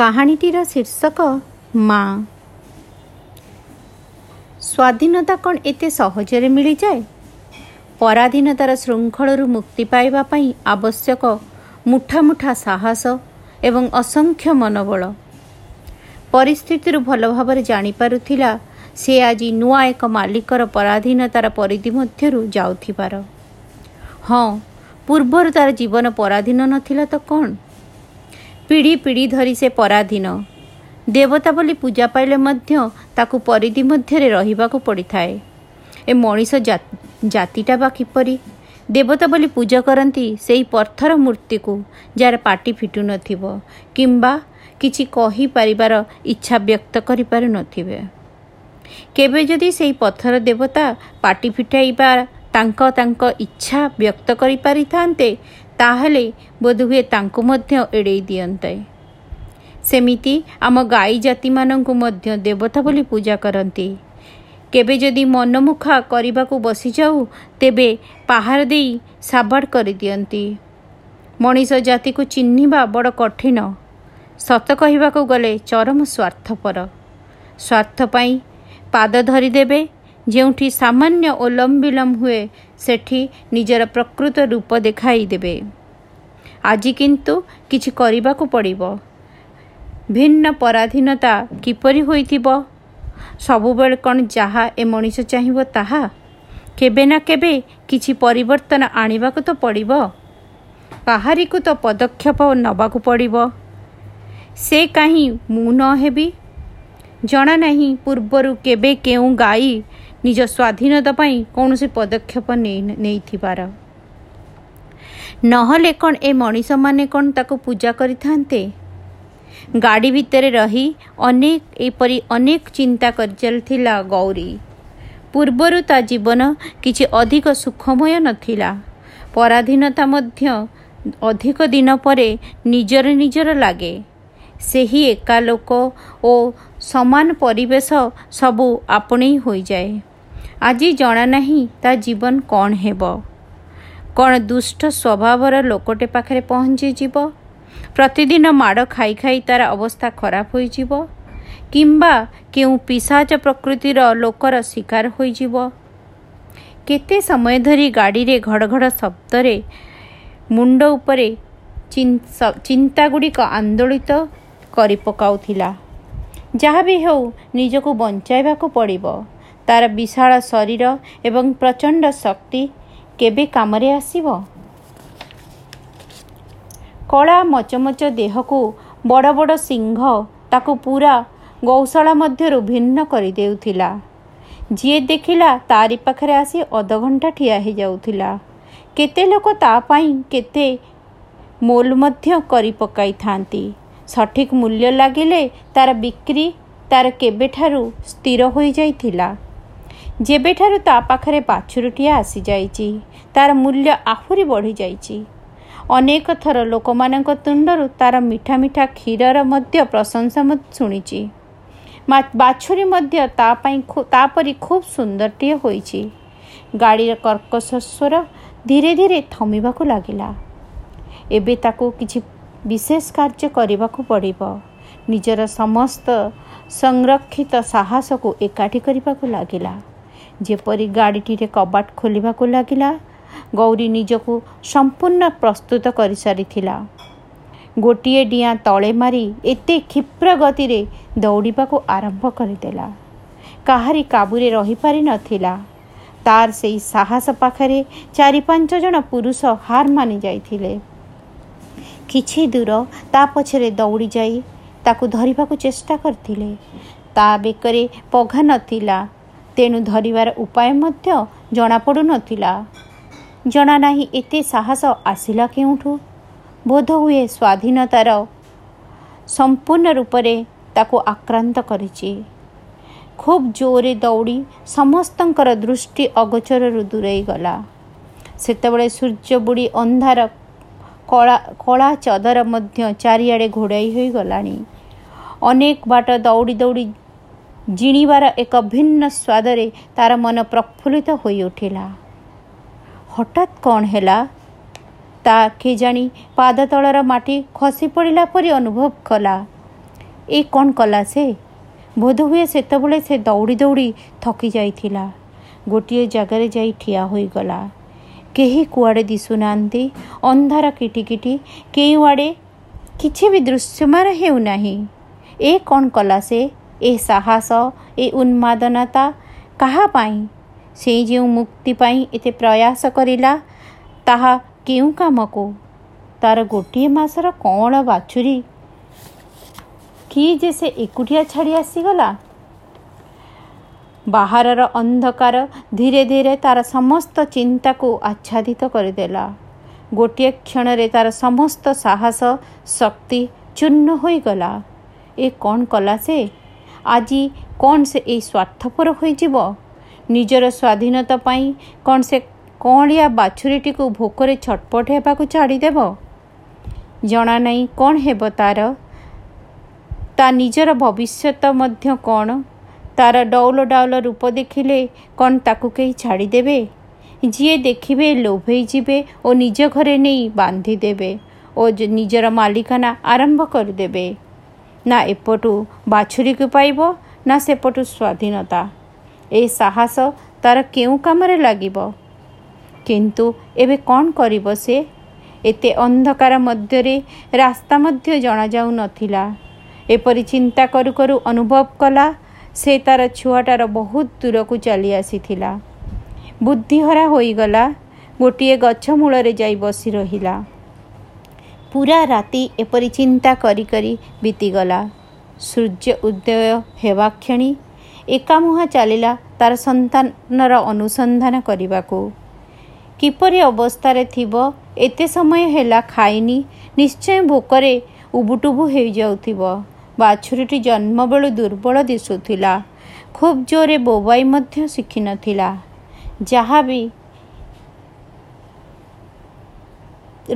କାହାଣୀଟିର ଶୀର୍ଷକ ମା। ସ୍ୱାଧୀନତା କ'ଣ ଏତେ ସହଜରେ ମିଳିଯାଏ? ପରାଧୀନତାର ଶୃଙ୍ଖଳରୁ ମୁକ୍ତି ପାଇବା ପାଇଁ ଆବଶ୍ୟକ ମୁଠା ମୁଠା ସାହସ ଏବଂ ଅସଂଖ୍ୟ ମନୋବଳ। ପରିସ୍ଥିତିରୁ ଭଲ ଭାବରେ ଜାଣିପାରୁଥିଲା ସେ ଆଜି ନୂଆ ଏକ ମାଲିକର ପରାଧୀନତାର ପରିଧି ମଧ୍ୟରୁ ଯାଉଥିବାର। ହଁ ପୂର୍ବରୁ ତା'ର ଜୀବନ ପରାଧୀନ ନଥିଲା ତ କ'ଣ? ପିଢ଼ି ପିଢ଼ି ଧରି ସେ ପରାଧୀନ। ଦେବତା ବୋଲି ପୂଜା ପାଇଲେ ମଧ୍ୟ ତାକୁ ପରିଧି ମଧ୍ୟରେ ରହିବାକୁ ପଡ଼ିଥାଏ। ଏ ମଣିଷ ଜାତିଟା ବା କିପରି? ଦେବତା ବୋଲି ପୂଜା କରନ୍ତି ସେହି ପଥର ମୂର୍ତ୍ତିକୁ ଯାହାର ପାଟି ଫିଟୁନଥିବ କିମ୍ବା କିଛି କହିପାରିବାର ଇଚ୍ଛା ବ୍ୟକ୍ତ କରିପାରୁନଥିବେ କେବେ ଯଦି ସେହି ପଥର ଦେବତା ପାଟି ଫିଟାଇବା ତାଙ୍କ ତାଙ୍କ ଇଚ୍ଛା ବ୍ୟକ୍ତ କରିପାରିଥାନ୍ତେ ତାହେଲେ ବୋଧହୁଏ ତାଙ୍କୁ ମଧ୍ୟ ଏଡ଼େଇ ଦିଅନ୍ତେ। ସେମିତି ଆମ ଗାଈ ଜାତିମାନଙ୍କୁ ମଧ୍ୟ ଦେବତା ବୋଲି ପୂଜା କରନ୍ତି। କେବେ ଯଦି ମନମୁଖା କରିବାକୁ ବସିଯାଉ ତେବେ ପାହାର ଦେଇ ସାବାଡ଼ କରିଦିଅନ୍ତି। ମଣିଷ ଜାତିକୁ ଚିହ୍ନିବା ବଡ଼ କଠିନ। ସତ କହିବାକୁ ଗଲେ ଚରମ ସ୍ୱାର୍ଥପର। ସ୍ୱାର୍ଥ ପାଇଁ ପାଦ ଧରିଦେବେ ଯେଉଁଠି ସାମାନ୍ୟ ଓଲମ ବିଲମ ହୁଏ ସେଠି ନିଜର ପ୍ରକୃତ ରୂପ ଦେଖାଇ ଦେବେ ଆଜି କିନ୍ତୁ କିଛି କରିବାକୁ ପଡ଼ିବ। ଭିନ୍ନ ପରାଧୀନତା କିପରି ହୋଇଥିବ? ସବୁବେଳେ କ'ଣ ଯାହା ଏ ମଣିଷ ଚାହିଁବ ତାହା? କେବେ ନା କେବେ କିଛି ପରିବର୍ତ୍ତନ ଆଣିବାକୁ ତ ପଡ଼ିବ। କାହାରିକୁ ତ ପଦକ୍ଷେପ ନେବାକୁ ପଡ଼ିବ। ସେ କାହିଁ ମୁଁ ନ ହେବି? ଜଣା ନାହିଁ ପୂର୍ବରୁ କେବେ କେଉଁ ଗାଈ ନିଜ ସ୍ୱାଧୀନତା ପାଇଁ କୌଣସି ପଦକ୍ଷେପ ନେଇଥିବାର। ନହେଲେ କ'ଣ ଏ ମଣିଷମାନେ କ'ଣ ତାକୁ ପୂଜା କରିଥାନ୍ତେ? ଗାଡ଼ି ଭିତରେ ରହି ଅନେକ ଏପରି ଅନେକ ଚିନ୍ତା କରିଚାଲିଥିଲା ଗୌରୀ। ପୂର୍ବରୁ ତା ଜୀବନ କିଛି ଅଧିକ ସୁଖମୟ ନଥିଲା। ପରାଧୀନତା ମଧ୍ୟ ଅଧିକ ଦିନ ପରେ ନିଜର ନିଜର ଲାଗେ। ସେହି ଏକା ଲୋକ ଓ ସମାନ ପରିବେଶ ସବୁ ଆପଣେଇ ହୋଇଯାଏ। ଆଜି ଜଣା ନାହିଁ ତା ଜୀବନ କ'ଣ ହେବ। କ'ଣ ଦୁଷ୍ଟ ସ୍ୱଭାବର ଲୋକଟେ ପାଖରେ ପହଞ୍ଚିଯିବ? ପ୍ରତିଦିନ ମାଡ଼ ଖାଇ ଖାଇ ତା'ର ଅବସ୍ଥା ଖରାପ ହୋଇଯିବ? କିମ୍ବା କେଉଁ ପିସାଚ ପ୍ରକୃତିର ଲୋକର ଶିକାର ହୋଇଯିବ? କେତେ ସମୟ ଧରି ଗାଡ଼ିରେ ଘଡ଼ଘଡ଼ ଶବ୍ଦରେ ମୁଣ୍ଡ ଉପରେ ଚିନ୍ତାଗୁଡ଼ିକ ଆନ୍ଦୋଳିତ କରି ପକାଉଥିଲା। ଯାହା ବି ହେଉ ନିଜକୁ ବଞ୍ଚାଇବାକୁ ପଡ଼ିବ। ତା'ର ବିଶାଳ ଶରୀର ଏବଂ ପ୍ରଚଣ୍ଡ ଶକ୍ତି କେବେ କାମରେ ଆସିବ? କଳା ମଚମଚ ଦେହକୁ ବଡ଼ ବଡ଼ ସିଂହ ତାକୁ ପୁରା ଗୌଶାଳା ମଧ୍ୟରୁ ଭିନ୍ନ କରିଦେଉଥିଲା। ଯିଏ ଦେଖିଲା ତାରି ପାଖରେ ଆସି ଅଧଘଣ୍ଟା ଠିଆ ହେଇଯାଉଥିଲା। କେତେ ଲୋକ ତା ପାଇଁ କେତେ ମୋଲ ମଧ୍ୟ କରି ପକାଇଥାନ୍ତି। ସଠିକ୍ ମୂଲ୍ୟ ଲାଗିଲେ ତା'ର ବିକ୍ରି ତା'ର କେବେଠାରୁ ସ୍ଥିର ହୋଇଯାଇଥିଲା। ଯେବେଠାରୁ ତା ପାଖରେ ବାଛୁରୀଟିଏ ଆସିଯାଇଛି ତା'ର ମୂଲ୍ୟ ଆହୁରି ବଢ଼ିଯାଇଛି। ଅନେକ ଥର ଲୋକମାନଙ୍କ ତୁଣ୍ଡରୁ ତା'ର ମିଠା ମିଠା କ୍ଷୀରର ମଧ୍ୟ ପ୍ରଶଂସା ଶୁଣିଛି। ବାଛୁରୀ ମଧ୍ୟ ତା ପାଇଁ ତାପରି ଖୁବ୍ ସୁନ୍ଦରଟିଏ ହୋଇଛି। ଗାଡ଼ିର କର୍କଶ ସ୍ୱର ଧୀରେ ଧୀରେ ଥମିବାକୁ ଲାଗିଲା। ଏବେ ତାକୁ କିଛି ବିଶେଷ କାର୍ଯ୍ୟ କରିବାକୁ ପଡ଼ିବ। ନିଜର ସମସ୍ତ ସଂରକ୍ଷିତ ସାହସକୁ ଏକାଠି କରିବାକୁ ଲାଗିଲା। ଯେପରି ଗାଡ଼ିଟିରେ କବାଟ ଖୋଲିବାକୁ ଲାଗିଲା ଗୌରୀ ନିଜକୁ ସମ୍ପୂର୍ଣ୍ଣ ପ୍ରସ୍ତୁତ କରିସାରିଥିଲା। ଗୋଟିଏ ଡିଆଁ ତଳେ ମାରି ଏତେ କ୍ଷିପ୍ର ଗତିରେ ଦୌଡ଼ିବାକୁ ଆରମ୍ଭ କରିଦେଲା। କାହାରି କାବୁରେ ରହିପାରିନଥିଲା ତାର ସେଇ ସାହସ ପାଖରେ ଚାରି ପାଞ୍ଚ ଜଣ ପୁରୁଷ ହାର ମାନି ଯାଇଥିଲେ। କିଛି ଦୂର ତା ପଛରେ ଦୌଡ଼ି ଯାଇ ତାକୁ ଧରିବାକୁ ଚେଷ୍ଟା କରିଥିଲେ। ତା ବେକରେ ପଘା ନଥିଲା। ତେଣୁ ଧରିବାର ଉପାୟ ମଧ୍ୟ ଜଣାପଡ଼ୁନଥିଲା। ଜଣା ନାହିଁ ଏତେ ସାହସ ଆସିଲା କେଉଁଠୁ। ବୋଧହୁଏ ସ୍ୱାଧୀନତାର ସମ୍ପୂର୍ଣ୍ଣ ରୂପରେ ତାକୁ ଆକ୍ରାନ୍ତ କରିଛି। ଖୁବ୍ ଜୋରରେ ଦୌଡ଼ି ସମସ୍ତଙ୍କର ଦୃଷ୍ଟି ଅଗୋଚରରୁ ଦୂରେଇ ଗଲା। ସେତେବେଳେ ସୂର୍ଯ୍ୟ ବୁଡ଼ି ଅନ୍ଧାର କଳା କଳା ଚଦର ମଧ୍ୟ ଚାରିଆଡ଼େ ଘୋଡ଼ାଇ ହୋଇଗଲାଣି। ଅନେକ ବାଟ ଦୌଡ଼ି ଦୌଡ଼ି ଜିଣିବାର ଏକ ଭିନ୍ନ ସ୍ୱାଦରେ ତା'ର ମନ ପ୍ରଫୁଲ୍ଲିତ ହୋଇଉଠିଲା। ହଠାତ୍ କ'ଣ ହେଲା? ତା କେଜାଣି ପାଦ ତଳର ମାଟି ଖସି ପଡ଼ିଲା ପରି ଅନୁଭବ କଲା। ଏ କ'ଣ କଲା ସେ? ବୋଧହୁଏ ସେତେବେଳେ ସେ ଦୌଡ଼ି ଦୌଡ଼ି ଥକି ଯାଇଥିଲା। ଗୋଟିଏ ଜାଗାରେ ଯାଇ ଠିଆ ହୋଇଗଲା। କେହି କୁଆଡ଼େ ଦିଶୁନାହାନ୍ତି। ଅନ୍ଧାର କିଟିକିଟି। କେଉଁଆଡ଼େ କିଛି ବି ଦୃଶ୍ୟମାନ ହେଉନାହିଁ। ଏ କ'ଣ କଲା ସେ? ଏ ସାହସ ଏ ଉନ୍ମାଦନତା କାହା ପାଇଁ? ସେ ଯେଉଁ ମୁକ୍ତି ପାଇଁ ଏତେ ପ୍ରୟାସ କରିଲା ତାହା କେଉଁ କାମକୁ? ତାର ଗୋଟିଏ ମାସର କଅଁଳ ବାଛୁରୀ? କି ଯେ ସେ ଏକୁଟିଆ ଛାଡ଼ି ଆସିଗଲା? ବାହାରର ଅନ୍ଧକାର ଧୀରେ ଧୀରେ ତାର ସମସ୍ତ ଚିନ୍ତାକୁ ଆଚ୍ଛାଦିତ କରିଦେଲା। ଗୋଟିଏ କ୍ଷଣରେ ତାର ସମସ୍ତ ସାହସ ଶକ୍ତି ଚୂର୍ଣ୍ଣ ହୋଇଗଲା। ଏ କ'ଣ କଲା ସେ? ଆଜି କ'ଣ ସେ ଏଇ ସ୍ୱାର୍ଥପର ହୋଇଯିବ? ନିଜର ସ୍ୱାଧୀନତା ପାଇଁ କ'ଣ ସେ କଅଁଳିଆ ବାଛୁରୀଟିକୁ ଭୋକରେ ଛଟପଟ ହେବାକୁ ଛାଡ଼ିଦେବ? ଜଣା ନାହିଁ କ'ଣ ହେବ ତାର। ତା ନିଜର ଭବିଷ୍ୟତ ମଧ୍ୟ କ'ଣ? ତାର ଡଉଲ ଡାଉଲ ରୂପ ଦେଖିଲେ କ'ଣ ତାକୁ କେହି ଛାଡ଼ିଦେବେ? ଯିଏ ଦେଖିବେ ଲୋଭେଇ ଯିବେ ଓ ନିଜ ଘରେ ନେଇ ବାନ୍ଧିଦେବେ ଓ ନିଜର ମାଲିକାନା ଆରମ୍ଭ କରିଦେବେ। ନା ଏପଟୁ ବାଛୁରୀକୁ ପାଇବ ନା ସେପଟୁ ସ୍ୱାଧୀନତା। ଏ ସାହସ ତାର କେଉଁ କାମରେ ଲାଗିବ? କିନ୍ତୁ ଏବେ କ'ଣ କରିବ ସେ? ଏତେ ଅନ୍ଧକାର ମଧ୍ୟରେ ରାସ୍ତା ମଧ୍ୟ ଜଣାଯାଉନଥିଲା ଏପରି ଚିନ୍ତା କରୁ କରୁ ଅନୁଭବ କଲା ସେ ତାର ଛୁଆଟାର ବହୁତ ଦୂରକୁ ଚାଲି ଆସିଥିଲା। ବୁଦ୍ଧିହରା ହୋଇଗଲା ଗୋଟିଏ ଗଛ ମୂଳରେ ଯାଇ ବସି ରହିଲା। ପୁରା ରାତି ଏପରି ଚିନ୍ତା କରି କରି ବିତିଗଲା। ସୂର୍ଯ୍ୟ ଉଦୟ ହେବା କ୍ଷଣି ଏକାମୁହାଁ ଚାଲିଲା ତାର ସନ୍ତାନର ଅନୁସନ୍ଧାନ କରିବାକୁ। କିପରି ଅବସ୍ଥାରେ ଥିବ ଏତେ ସମୟ ହେଲା ଖାଇନି ନିଶ୍ଚୟ ଭୋକରେ ଉବୁଟୁବୁ ହୋଇଯାଉଥିବ। ବାଛୁରୀଟି ଜନ୍ମ ବେଳୁ ଦୁର୍ବଳ ଦିଶୁଥିଲା। ଖୁବ୍ ଜୋରେ ବୋବାଇ ମଧ୍ୟ ଶିଖିନଥିଲା। ଯାହା ବି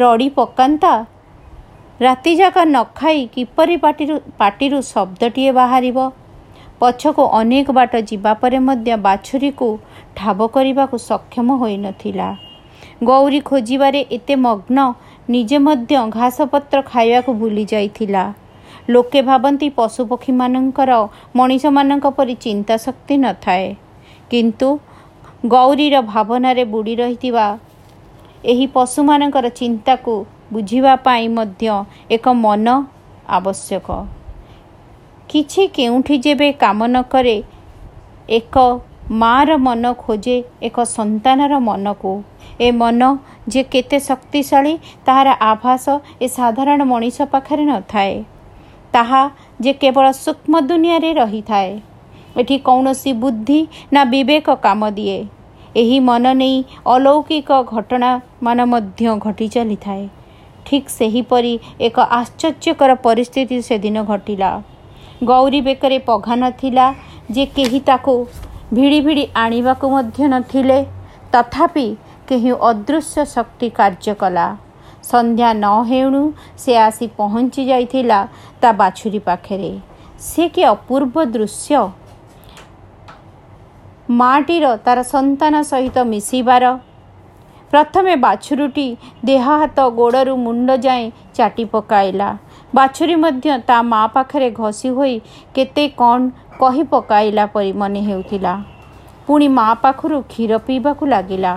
ରଡ଼ି ପକାନ୍ତା ରାତିଯାକ ନ ଖାଇ କିପରି ପାଟିରୁ ପାଟିରୁ ଶବ୍ଦଟିଏ ବାହାରିବ? ପଛକୁ ଅନେକ ବାଟ ଯିବା ପରେ ମଧ୍ୟ ବାଛୁରୀକୁ ଠାବ କରିବାକୁ ସକ୍ଷମ ହୋଇନଥିଲା। ଗୌରୀ ଖୋଜିବାରେ ଏତେ ମଗ୍ନ ନିଜେ ମଧ୍ୟ ଘାସପତ୍ର ଖାଇବାକୁ ଭୁଲି ଯାଇଥିଲା। ଲୋକେ ଭାବନ୍ତି ପଶୁପକ୍ଷୀମାନଙ୍କର ମଣିଷମାନଙ୍କ ପରି ଚିନ୍ତା ଶକ୍ତି ନଥାଏ। କିନ୍ତୁ ଗୌରୀର ଭାବନାରେ ବୁଡ଼ି ରହିଥିବା ଏହି ପଶୁମାନଙ୍କର ଚିନ୍ତାକୁ ବୁଝିବା ପାଇଁ ମଧ୍ୟ ଏକ ମନ ଆବଶ୍ୟକ। କିଛି କେଉଁଠି ଯେବେ କାମ ନ କରେ ଏକ ମାର ମନ ଖୋଜେ ଏକ ସନ୍ତାନର ମନକୁ। ଏ ମନ ଯେ କେତେ ଶକ୍ତିଶାଳୀ ତାହାର ଆଭାସ ଏ ସାଧାରଣ ମଣିଷ ପାଖରେ ନଥାଏ। ତାହା ଯେ କେବଳ ସୂକ୍ଷ୍ମ ଦୁନିଆରେ ରହିଥାଏ। ଏଠି କୌଣସି ବୁଦ୍ଧି ନା ବିବେକ କାମ ଦିଏ। ଏହି ମନ ନେଇ ଅଲୌକିକ ଘଟଣାମାନ ମଧ୍ୟ ଘଟି ଚାଲିଥାଏ। ଠିକ୍ ସେହିପରି ଏକ ଆଶ୍ଚର୍ଯ୍ୟକର ପରିସ୍ଥିତି ସେଦିନ ଘଟିଲା। ଗୌରୀ ବେକରେ ପଘା ନଥିଲା ଯେ କେହି ତାକୁ ଭିଡ଼ି ଭିଡ଼ି ଆଣିବାକୁ ମଧ୍ୟ ନଥିଲେ। ତଥାପି କେହି ଅଦୃଶ୍ୟ ଶକ୍ତି କାର୍ଯ୍ୟ କଲା। ସନ୍ଧ୍ୟା ନ ହେଉଣୁ ସେ ଆସି ପହଞ୍ଚି ଯାଇଥିଲା ତା ବାଛୁରୀ ପାଖରେ। ସେ କି ଅପୂର୍ବ ଦୃଶ୍ୟ। ମାଟିର ତାର ସନ୍ତାନ ସହିତ ମିଶିବାର ପ୍ରଥମେ ବାଛୁରୀଟି ଦେହ ହାତ ଗୋଡ଼ରୁ ମୁଣ୍ଡ ଯାଏଁ ଚାଟି ପକାଇଲା। ବାଛୁରୀ ମଧ୍ୟ ତା ମା ପାଖରେ ଘଷି ହୋଇ କେତେ କ'ଣ କହି ପକାଇଲା ପରି ମନେ ହେଉଥିଲା। ପୁଣି ମା ପାଖରୁ କ୍ଷୀର ପିଇବାକୁ ଲାଗିଲା।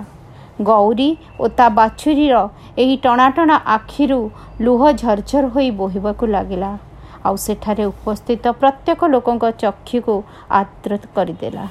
ଗୌରୀ ଓ ତା ବାଛୁରୀର ଏହି ଟଣାଟଣା ଆଖିରୁ ଲୁହ ଝରଝର ହୋଇ ବୋହିବାକୁ ଲାଗିଲା। ଆଉ ସେଠାରେ ଉପସ୍ଥିତ ପ୍ରତ୍ୟେକ ଲୋକଙ୍କ ଚକ୍ଷୁକୁ ଆର୍ଦ୍ର କରିଦେଲା।